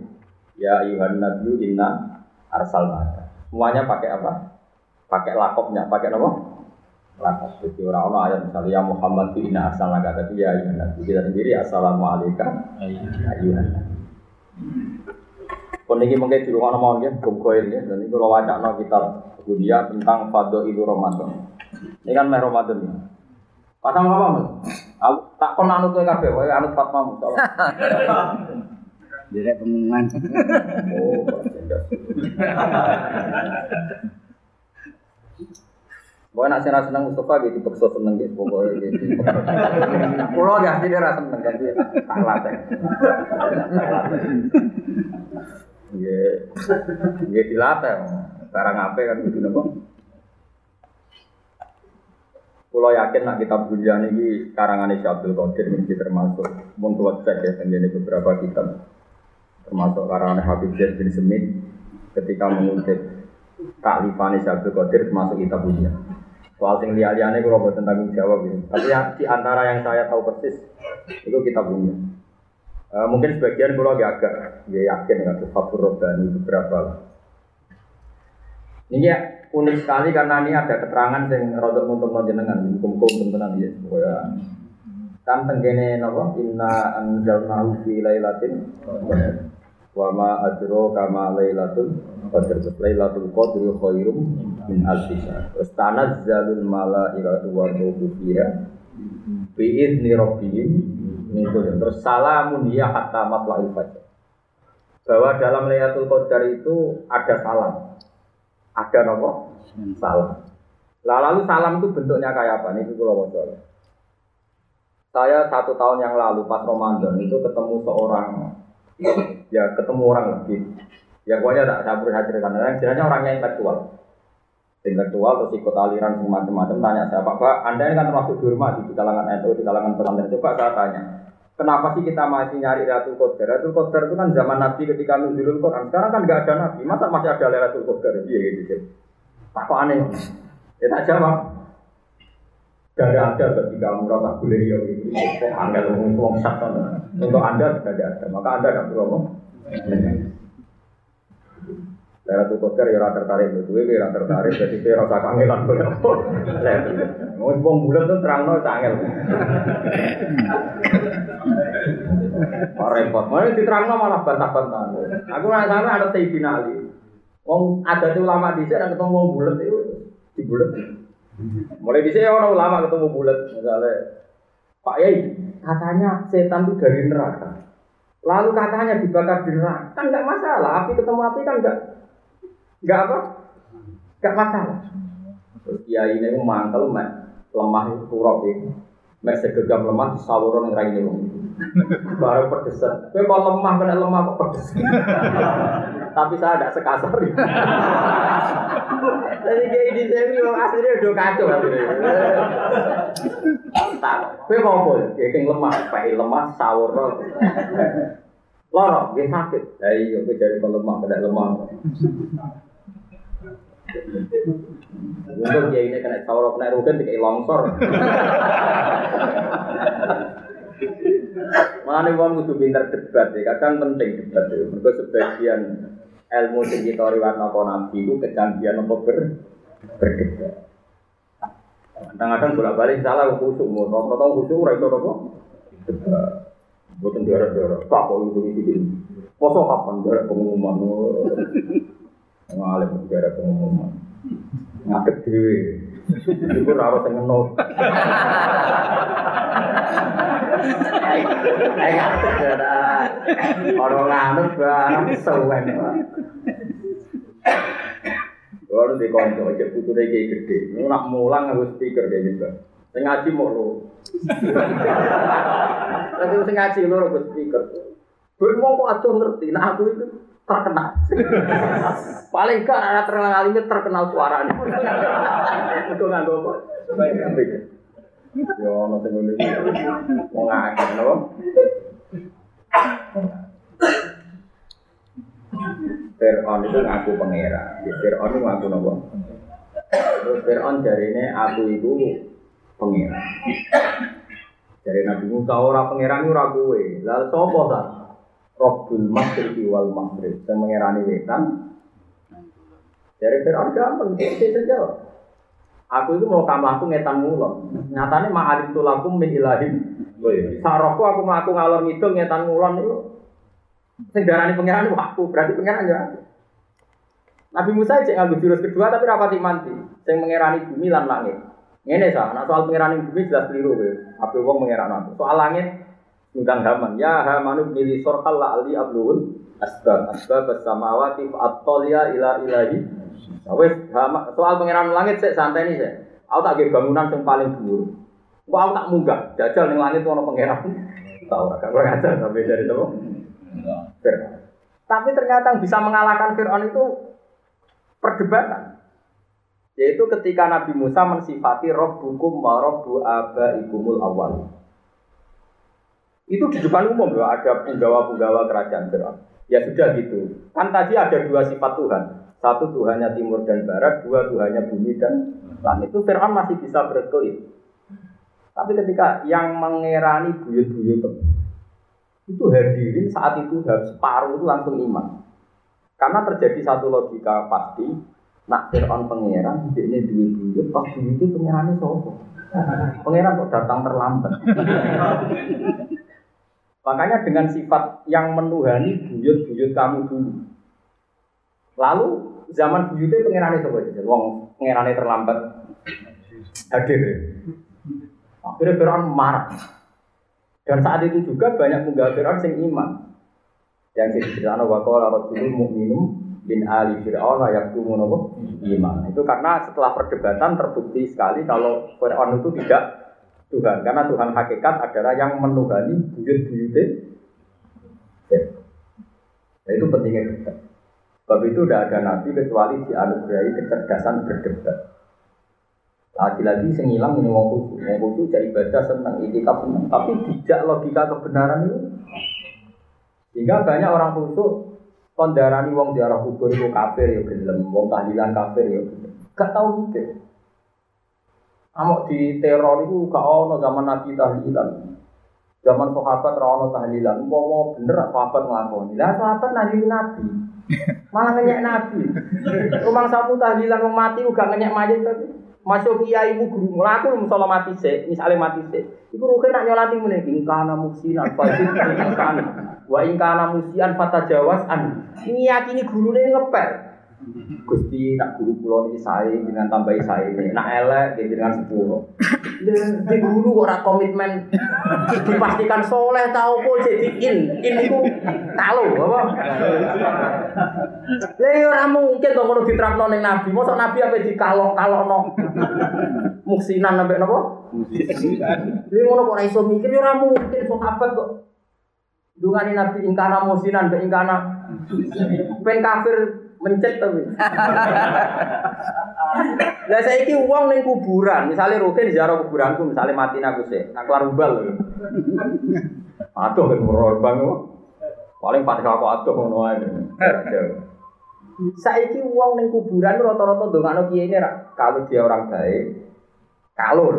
ya Yuhan Nabi inna arsal maka. Semuanya pakai apa? Pakai lakopnya, pakai apa? Lakop. Jadi orang-orang ayat misalnya ya Muhammad fi inna arsalnaka tapi ya ayuhan nabi. Kita sendiri assalamualaikum ayuhan. Pun ini mungkin di rumah nomor ya, gumkoil ya. Dan itu wajah no kita dunia tentang fado itu Ramadan. Ini kan meh Ramadan ya. Pasang apa mas? Aku tak kon anut kowe kabeh, kowe anut Fatma Mustafa. Direk pengumuman. Oh, Pokoknya nak senang senang Mustafa gitu, paksa seneng gitu, pokoknya gitu. Pulau ya, dia rasa seneng kan dia tak latih. Iya, iya dilatih. Sekarang apa kan gitu nopo. Pulau yakin nak kita bulian ini karangan Abdul Qadir ini termasuk untuk cek ya, beberapa kitab termasuk karangan Habib Zaid bin Semit ketika mengutip taklifan Abdul Qadir termasuk kita punya. Soal sing liya-liyane kalau buat tanggung jawab ini. Tapi ya, di antara yang saya tahu persis itu kita punya. E, mungkin sebagian kalau agak agak ya yakin dengan sesuatu Robani beberapa lah. Ini ya unik sekali karena ini ada keterangan yang rodok untuk menjenengan hukum-hukum tentang ya. Pokoknya kan tenggene napa inna anzalnahu fi lailatin Wa ma adro kama lailatul qadr. Lailatul qadri khairum min alfi syahr. Terus tanazzalul malaikatu wa ruhu fiha bi idzni rabbihim terus salamun ya hatta matla'il fajr. Bahwa dalam Lailatul Qadar itu ada salam. Ada apa? Salam. Lah lalu salam itu bentuknya kayak apa? Ini kalau mau Saya satu tahun yang lalu pas Ramadan itu ketemu seorang ya ketemu orang lagi. Ya pokoknya tak saya berusaha ceritakan. Yang jelasnya orangnya intelektual. Intelektual terus ikut aliran semacam-macam tanya saya pak anda ini kan termasuk dihormati di kalangan NU di kalangan pesantren. Coba saya tanya kenapa sih kita masih nyari Ratul Qadar? Ratul Qadar itu kan zaman Nabi ketika nuzulul Quran. Sekarang kan nggak ada Nabi. Masa masih ada Ratul Qadar? Iya gitu tak kok aneh. Ya tak jawab. Gak ada ketika merasa boleh ya gitu. Angel ngomong satu. Untuk anda sudah ada, maka anda tidak perlu ngomong. Lera tuh kotor ya rata tertarik itu, ya rata tertarik, jadi saya rasa kangelan boleh apa? Mau bong bulan tuh terang no sangel. Repot, mau diterang no malah bantah-bantah. Aku nggak sana ada Sayyidina Ali. Wong ada tuh ulama di sana ketemu wong bulat itu di bulat. Mulai di sini orang ulama ketemu bulat, misalnya Pak Yai, katanya setan itu dari neraka. Lalu katanya dibakar di neraka, kan nggak masalah. Api ketemu api kan nggak nggak apa, nggak masalah. Terus Kiai ini mantel, lemah itu kurang itu. Mek segegam lemah sawuran yang raine. Baru pedesan. Kowe kok lemah kena lemah kok pedes. Tapi saya tidak sekasar. Jadi kayak ini saya ini aslinya udah kacau Tak, kowe kok apa? Ya keng lemah, pakai lemah sawur. Loro, dia sakit. Ya iya, kowe jadi lemah, kena lemah. Untuk dia ini kena sawur kena rugen dikai longsor. Mana wong kudu pinter debat ya, kadang penting debat ya. Mereka sebagian ilmu sing riwayat napa nabi itu kecanggihan apa ber berdebat. Kadang-kadang bolak-balik salah khusuk, rata-rata khusuk ora iso apa? Debat. Boten daerah-daerah, tak kok itu iki. Poso kapan daerah pengumuman? Ngalim daerah pengumuman. Ngadeg dhewe. Iku ora sing ngenut. Ayo nganut barang sewen. Kalau di konco, cek putu deh kayak gede. Ini nak mulang harus speaker kayak gitu. Sing ngaji mau lo. Tapi sing ngaji lo harus speaker. Gue mau kok ngerti. Nah aku itu terkenal. Paling gak ada terkenal ini terkenal suaranya. Itu nggak kok. Yo, nanti gue mau ngakak loh. Fir'aun itu ngaku pangeran. Fir'aun itu ngaku nopo. Terus Fir'aun ini aku itu pangeran. Dari Nabi Musa orang pangeran itu ragu Lalu sopo tak? Robbul Masjid wal Maghrib. Yang mengerani wetan. Dari Fir'aun gampang. Dia saja. Aku itu mau kamu aku ngetan mulon. Nyatanya ma'alim tulakum min ilahim. Saroko aku ngaku ngalor ngidul ngetan mulon itu Sing darani pangeran aku, berarti pangeran ya Nabi Musa cek nganggo jurus kedua tapi rapati manti. Sing mengerani bumi lan langit. Ngene sah, nah soal pengerani bumi jelas keliru kowe. Ape wong. Soal langit ngundang Haman. Ya Hamanu milih sorkal la ali ablul asbab asbab samawati at-taliya ila ilahi. Nah, wes soal pengeran langit sik santai nih sik. Aku tak bangunan yang paling dhuwur. Kok aku tak munggah, jajal ning langit ono pangeran. Tahu ora, kok ngajar sampai dari itu. Fir'aun. Tapi ternyata yang bisa mengalahkan Fir'aun itu perdebatan. Yaitu ketika Nabi Musa mensifati Rabbukum wa Rabbu abaikumul awal. Itu di depan umum loh, ada penggawa-penggawa kerajaan Fir'aun. Ya sudah gitu. Kan tadi ada dua sifat Tuhan. Satu Tuhannya timur dan barat, dua Tuhannya bumi dan langit. Itu Fir'aun masih bisa berkelit. Tapi ketika yang mengerani buyut-buyut itu hadirin saat itu separuh itu langsung iman. Karena terjadi satu logika pasti, nak Fir'aun pangeran, ini duit, pas duit itu pangerannya sopo. Pangeran kok datang terlambat. Makanya dengan sifat yang menuhani buyut-buyut kamu dulu. Lalu zaman buyutnya pengirannya coba aja. Wong pengirannya terlambat hadir. Akhirnya Fir'aun marah. Dan saat itu juga banyak penggawa Fir'aun yang iman. Yang diceritakan wa qala rajulun mu'minum bin ali fir'aun yaktumu napa iman. Itu karena setelah perdebatan terbukti sekali kalau Fir'aun itu tidak Tuhan. Karena Tuhan hakikat adalah yang menuhani buyut-buyutnya. Nah, itu pentingnya debat. Sebab itu tidak ada nabi kecuali dianugerahi kecerdasan berdebat. Lagi-lagi sengilang ini wong khusus, wong khusus jadi ibadah senang, itikaf tapi tidak logika kebenaran itu. Sehingga banyak orang khusus kondarani wong ziarah kubur itu kafir ya gelem, wong tahlilan kafir ya Gak tahu gitu. Amok di teror itu gak ono zaman Nabi tahlilan. Zaman sahabat ra ono tahlilan. Umpama bener sahabat nglakoni. Lah sahabat nabi Nabi. Malah ngenyek Nabi. Rumah sapu tahlilan wong mati uga ngenyek mayit tapi masuk kiai ibu guru mlaku musola mati sik, misale mati sik. Iku ruhe nak nyolati mene ing kana musinan fajir ing kana. Wa ing kana musian fatajawas an. Ngiyakini gurune ngepel. Gusti nak guru pulau ini saya dengan tambahi saya ini, nak elek dia dengan sepuluh. Di guru orang komitmen dipastikan soleh tahu kok jadi in, in itu tahu apa? Ya ora mungkin to ngono diterapno ning nabi. Mosok nabi apa dikalok-kalokno. Muksinan sampai napa? Muksinan. Lha ngono kok ora iso mikir ya ora mungkin sahabat kok. Dungane nabi ingkana musinan be ingkana ben kafir mencet tapi. Lah saiki wong ning kuburan, misalnya Rukin ziarah kuburanku, misalnya mati aku sih, keluar ubal. Aduh kan bang Paling pada aku aduh ngono ae. Saiki wong ning kuburan rata-rata ndongakno kiai ini kalau dia orang baik, kalur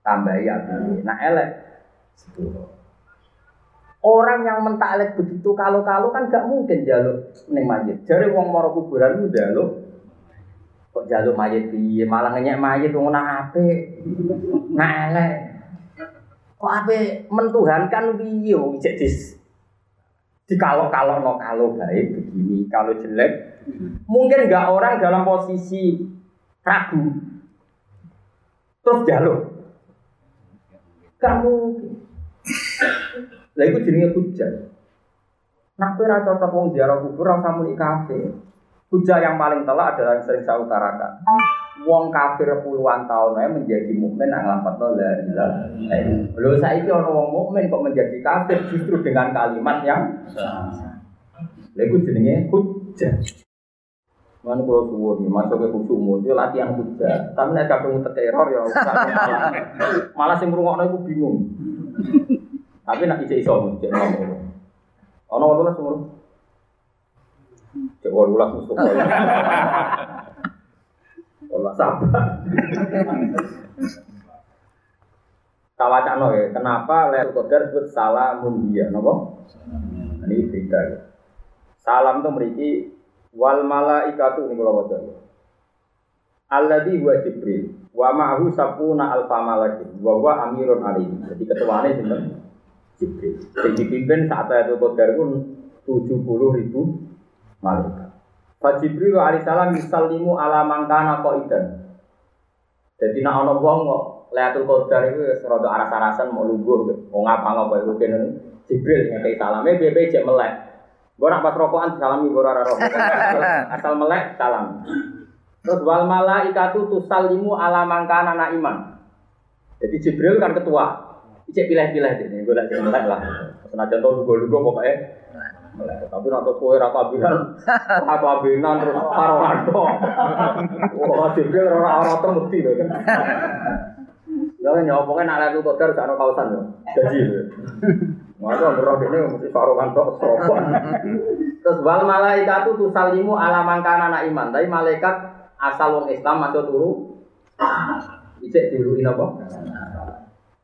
tambah ya. Nah elek. Orang yang mentaklek begitu kalau-kalau kan gak mungkin jaluk neng mayit. Jadi wong moro kuburan itu jaluk. Kok jaluk mayit piye? Malah ngenyek mayit wong nang ape. Elek. Kok ape mentuhankan piye wong cek dis? Di kalau no kalau baik begini kalau jelek. Mungkin nggak orang dalam posisi ragu. Terus jaluk. Kamu lah itu jenenge hujah. Nak kowe ora cocok wong ziarah kubur ora muni kafir. Hujah yang paling telak adalah yang sering saya utarakan. Wong kafir puluhan tahun aja menjadi mukmin nang lafadz la ilaha illallah. Lho saiki ana wong mukmin kok menjadi kafir justru dengan kalimat yang sama. Lha iku jenenge hujah. Mana kalau suwun nih, masuk ke khusyuk itu latihan hujah. Tapi nek kadung teror ya malah malah sing ngrungokno iku bingung. Tapi nak isi iso cek ngomong. Ono ono lah semua. Cek ono lah kau. Ono sabar. Kawacano ya, kenapa Lailatul Qadar disebut salamun dia, nopo? Ini cerita ya. Salam itu memiliki wal malaikatu ini kalau baca. Alladhi huwa Jibril wa ma'hu sapuna alfa malakin wa huwa amirun alaihi. Jadi ketuanya sinten? Jibril. Yang dipimpin saat itu Qadar pun 70 ribu malaikat. Fa Jibril alaihissalam yusallimu ala mangkana idan. Jadi nak ana wong kok Lailatul Qadar itu rada aras-arasan mau lungguh wong apa ngapa iku kene Jibril ngekei salame piye cek melek. Gue nak pas rokokan salami gue rara rokok. Asal melek salam. Terus wal malaikatu tusallimu ala mangkana na iman. Jadi Jibril kan ketua. Cek pilih-pilih deh, gue lagi melek lah. Senajan tau lugu-lugu pokoknya. Tapi nanti kue rata abinan, rata abinan terus karo rado. Wah, jadi orang orang temudi loh kan. Ya nyopongnya nak lalu kotor gak ada kawasan loh. Jadi, Masa ngerok ini mesti farokan tok sopan. Terus wal malaikat itu tusalimu ala mangkana anak iman. Tapi malaikat asal wong Islam masuk turu. Ijek diuluin apa?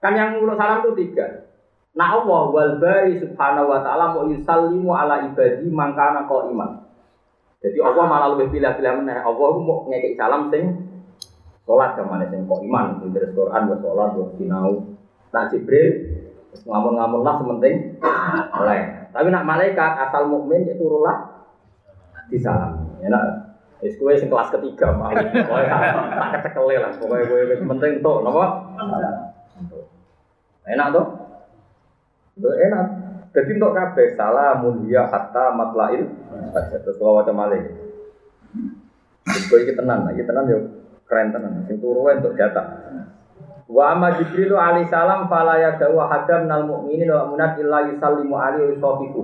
Kan yang ngurus salam itu tiga. Nah Allah wal bari subhanahu wa ta'ala mau yusallimu ala ibadi mangkana kau iman. Jadi Allah malah lebih pilih-pilih mana. Allah mau ngekik salam sing sholat ke mana sing kau iman. Dari Quran buat sholat buat sinau. Nah Jibril Ngamun-ngamun lah sementing oleh. Tapi nak malaikat asal mukmin ya rulah di salam. Ya nak Wis kowe sing kelas ketiga. Pokoke tak ketekele lah. Pokoke kowe wis penting tuh napa? Enak tuh? Enak. Jadi untuk kabeh salamun ya hatta matlail. Terus kalau macam malih. Kowe iki tenan, iki tenan yo keren tenan. Sing turu untuk jatah. Wa amma alaihi salam fala yadawu hadam nal mu'minin wa munat illa yusallimu alaihi wa sahbihi.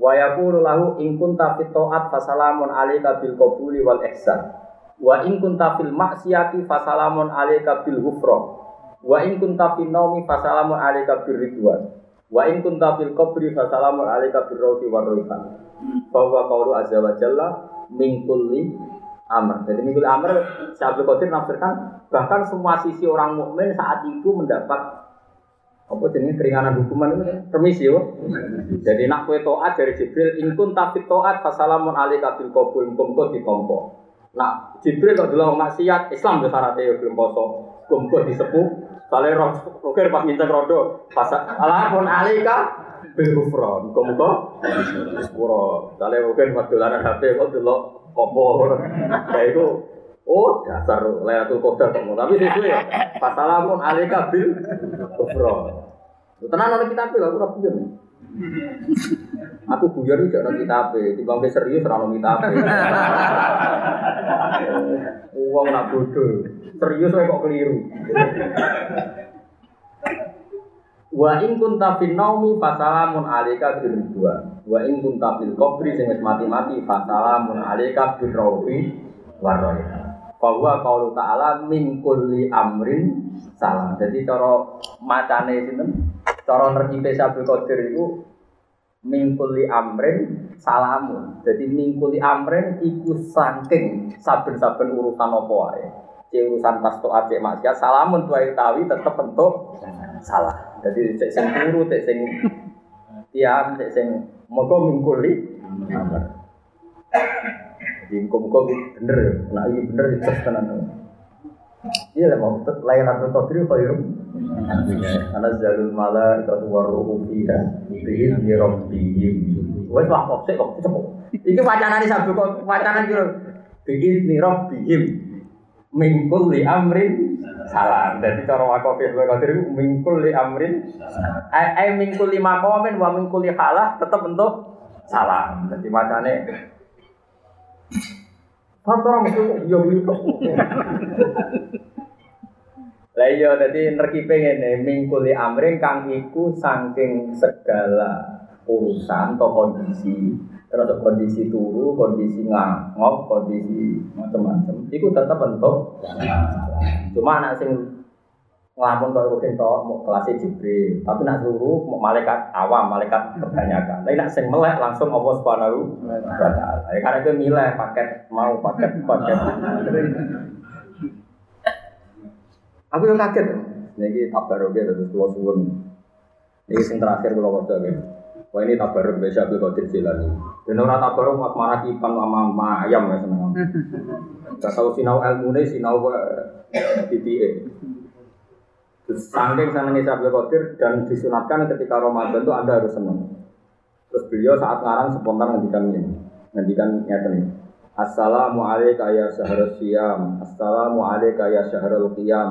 Wa yaqulu lahu in kunta ta'at fasalamun alayka bil qabuli wal ihsan. Wa in kunta fil maksiati fasalamun alayka bil ghufra. Wa in kunta fil naumi fasalamun alayka bir ridwan. Wa in kunta fil qabri fasalamun alayka bir rawti war rayhan. Bahwa qawlu azza wa jalla min kulli amr. Jadi min kulli amr Syaikhul Qadir nafsirkan bahkan semua sisi orang mukmin saat itu mendapat apa jenis keringanan hukuman itu permisi yo. Jadi nak kue toat dari Jibril inkun tapi toat fasalamun alika bil kabul kumko ditompo. Nah Jibril kok dulu maksiat Islam tuh syaratnya belum poso kumko disepuh. Soalnya roh roker pas minta rodo fasalamun alika bil kufron kumko sepuro. Soalnya roker pas dolanan HP kok dulu kompo. Kayak itu Oh, dasar Lailatul Qadar kok. Tapi sesuai ya. Fasalamun alika bil kufron. Tenang oleh kita aku ora buyon. Aku buyon iki ora kitab, timbang serius ora ono kitab. Uang nak bodoh. Serius kok keliru. Wa in kunta fil naumi fasalamun alayka bil ridwan. Wa in kunta fil qabri sing mati-mati fasalamun alayka bil rawfi warayha. Bahwa kalau ta'ala min kulli amrin salam. Jadi cara macane sinten? Cara nerjipe Syabul Qadir itu mingkuli amrin salamun. Jadi mingkuli amrin iku saking saben-saben urusan apa wae. Cek urusan pas to acek maksiat salamun tuai tawi tetep bentuk salah. Jadi cek sing turu, cek sing tiam, cek sing moga mingkuli amr. Jadi muka-muka bener ya. Nah ini bener itu tenan. Iya lah mau Lailatul Qadri khairum. Ana zalul mala itu waruhu fiha bihi bi rabbihim. Wes lah kok sik kok cepet. Iki wacanane sabdo kok wacanan kira bihi bi rabbihim min kulli amrin salam. Dadi cara wakaf ya Qadri min kulli amrin ai min kulli maqamin wa min kulli halah tetep bentuk salam. Dadi wacane Kantor mesti yo kok. Lah iya dadi nerkipe ngene mingkuli amring kang iku saking segala urusan atau kondisi terus kondisi turu, kondisi ngangop, kondisi macam-macam. Iku tetap bentuk. Cuma anak sing ngelamun kok rutin tok mau kelas Jibril, tapi nak suruh mau malaikat awam, malaikat kebanyakan. Tapi nak sing melek langsung Allah Subhanahu wa taala. Ya karena itu milih paket mau paket paket. Aku yang kaget. Niki tabarok ya terus kula suwun. Niki sing terakhir kula waca ya. Wah ini tabarok biasa Abdul Qadir Jilani. Dan orang tabarok mas marah kipan sama ayam ya seneng. Gak tahu sinau ilmu ini sinau titik. Saking senengnya Syabdul Qadir dan disunatkan ketika Ramadan itu Anda harus senang. Terus beliau saat ngarang spontan ngendikan ini. Ngendikan nyata nih. Assalamualaikum ya syahrul siyam. Assalamualaikum ya syahrul qiyam.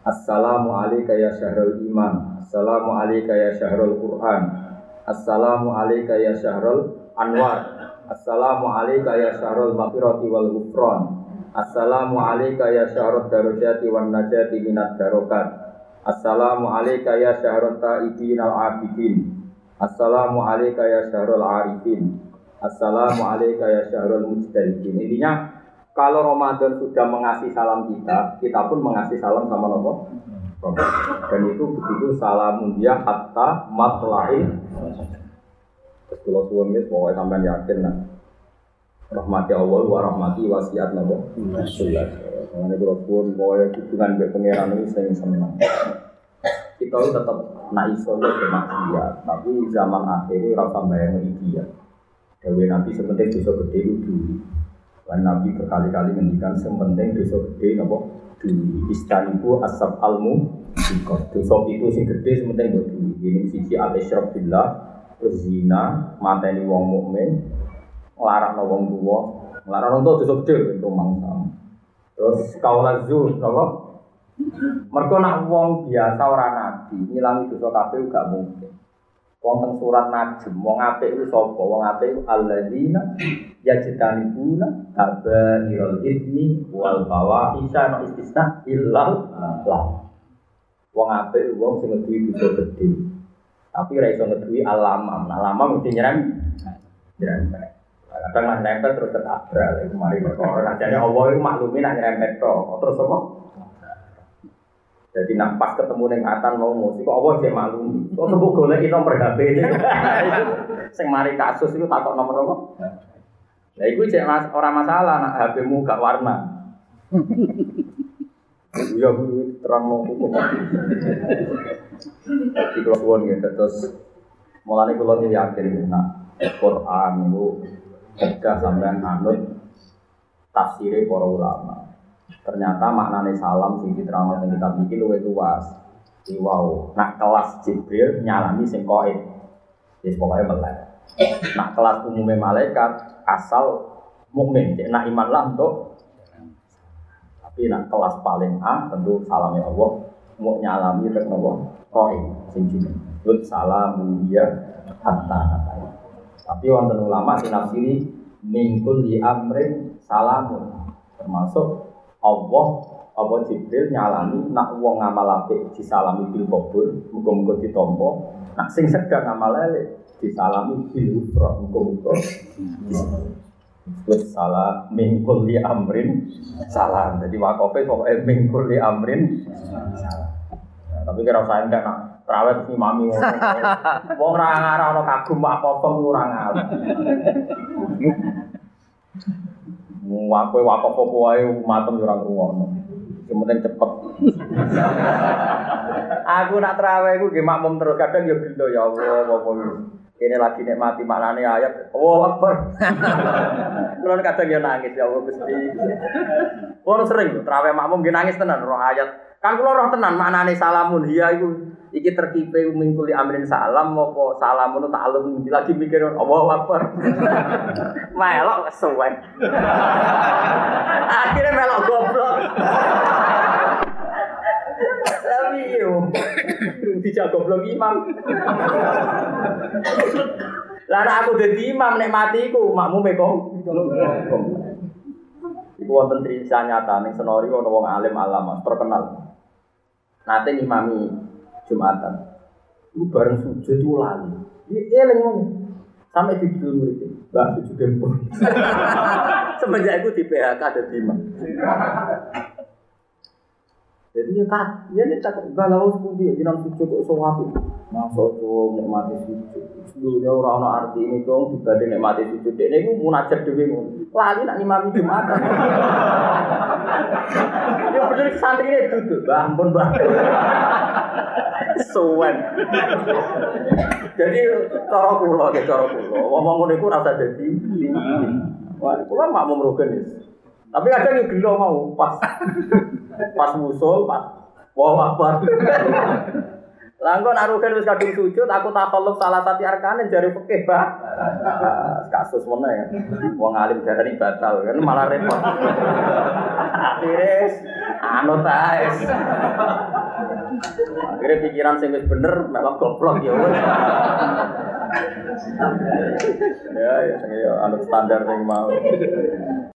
Assalamualaikum ya syahrul iman. Assalamualaikum ya syahrul Quran. Assalamualaikum ya syahrul anwar. Assalamualaikum ya syahrul maghfirati wal ghufran. Assalamualaikum ya syahrul darajati wan najati minat darokat. Assalamu alayka ya syahrul ta'ibin al-abidin. Assalamu alayka ya syahrul arifin. Assalamu alayka ya syahrul mujtahidin. Intinya kalau Ramadan sudah mengasih salam kita Kita pun mengasih salam sama Nabi Dan itu begitu salamun dia hatta matla'i Terus kalau pokoknya sampai yakin nah. Rahmati Allah wa rahmati wasiat Nabi Mengenai kalau pun pokoknya hubungan dengan pangeran ini saya senang. Kita itu tetap nak iso ya bermaksiat, tapi zaman akhir ini rasa bayang iki ya. Dewi nanti sebentar bisa gede itu. Dan Nabi berkali-kali ngendikan sementing dosa gede nopo dulu istaniku asap almu dosa itu sing gede sementing buat ini sisi al isyrok billah zina mateni wong mukmin ngelarang wong tua ngelarang wong tua dosa gede rumang sama terus kaulah zuh nopo mereka nak wong biasa orang nabi ngilangi dosa kabeh gak mungkin Wonten surat Najm, wong apik iku sapa? Wong apik iku alladzina yajtanibuna kabairul itsmi wal fawahisha no istisna illal lah. Wong apik wong sing ngeduwi dosa gedhe. Tapi ra iso ngeduwi alamam. Alamam mesti nyerem. Nyerem. Kadang lah nempel terus ketabrak. Mari perkara. Jadi Allah itu maklumi nak nyerempet Terus apa? Jadi nak pas ketemu neng atan mau musik, kok Allah dia maklum. Kok temu golek nomor HP ini. Sing mari kasus itu takut nomor apa? Ya itu cek mas, orang masalah nak HP-mu gak warna. Iya, terang mau hukum. Di keluar gitu, terus mulai kulo ini yakin nak Quran itu kerja sampai anut tafsirnya para ulama. Ternyata maknanya salam sing diterangkan yang kita bikin luwih luas. Wow, nak kelas Jibril nyalami sing koin. Yes, pokoknya melek. Nak kelas umumnya malaikat asal mukmin, nak iman lah untuk tapi nak kelas paling A tentu salamnya Allah mau nyalami rek nopo koin sing. Lut salam dia hatta Tapi wonten ulama sing nafsiri mingkul di amrin salamun termasuk Allah apa Jibril nyalani nak wong ngamal apik disalami bil qabul muga-muga ditampa nak sing sedang ngamal elek disalami bil usra muga-muga Wis salah mingkul li amrin salam. Jadi wakofe pokoknya mingkul li amrin salam. tapi kira usah enggak nak terawih si mami wong ora ana kagum apa apa ora. Wakoe wakaf apa wae matem yo ora ngrungokno. Sing penting cepet. aku nak terawih iku nggih makmum terus kadang yo gelo ya Allah apa ini lagi nikmati maknane ayat Allah Akbar. Kadang yo nangis ya Allah Gusti. Kulo sering terawih makmum nggih nangis tenan roh ayat. Kan kulo roh tenan maknane salamun hiya iku iki terkipe mingkuli amrin salam apa salamun ta'alum lagi mikir Allah Akbar. melok kesuwen. Akhirnya melok goblok. Tapi yo dijak goblok imam. Lah aku dadi imam nek mati iku makmume kok. Iku wonten cerita nyata ning Senori ana wong alim alama terkenal. Nate ngimami Jumatan. Itu bareng sujud itu lali. Dia eling ngomong. Sampai di dulu murid Mbak sujud dempur. Semenjak itu di PHK ada lima. Jadi ya kak, ya ini tak galau sepundi, jinan sujud kok sowapi. Masuk tuh nikmati sujud. Dulunya orang orang arti ini dong dibanding nikmati sujud. Ini gue munajat dewi Lali nak imami jumatan. Ya bener santri ini duduk, bah ampun bah. Suwen. Jadi cara kula ke cara kula, ngomong ngono iku rasa dadi. Wah, kula makmum rugen Tapi kadang yo gelo mau pas pas musul, pas wah akbar. Langkon arugen wis kadung sujud, aku tak tolong salah satu arkanin jari pekeh bah. Kasus mana ya? Wong alim dari batal kan malah repot. Akhirnya anu tais. Akhirnya pikiran sing wis bener melok goblok ya Ya ya, ya anu standar sing mau.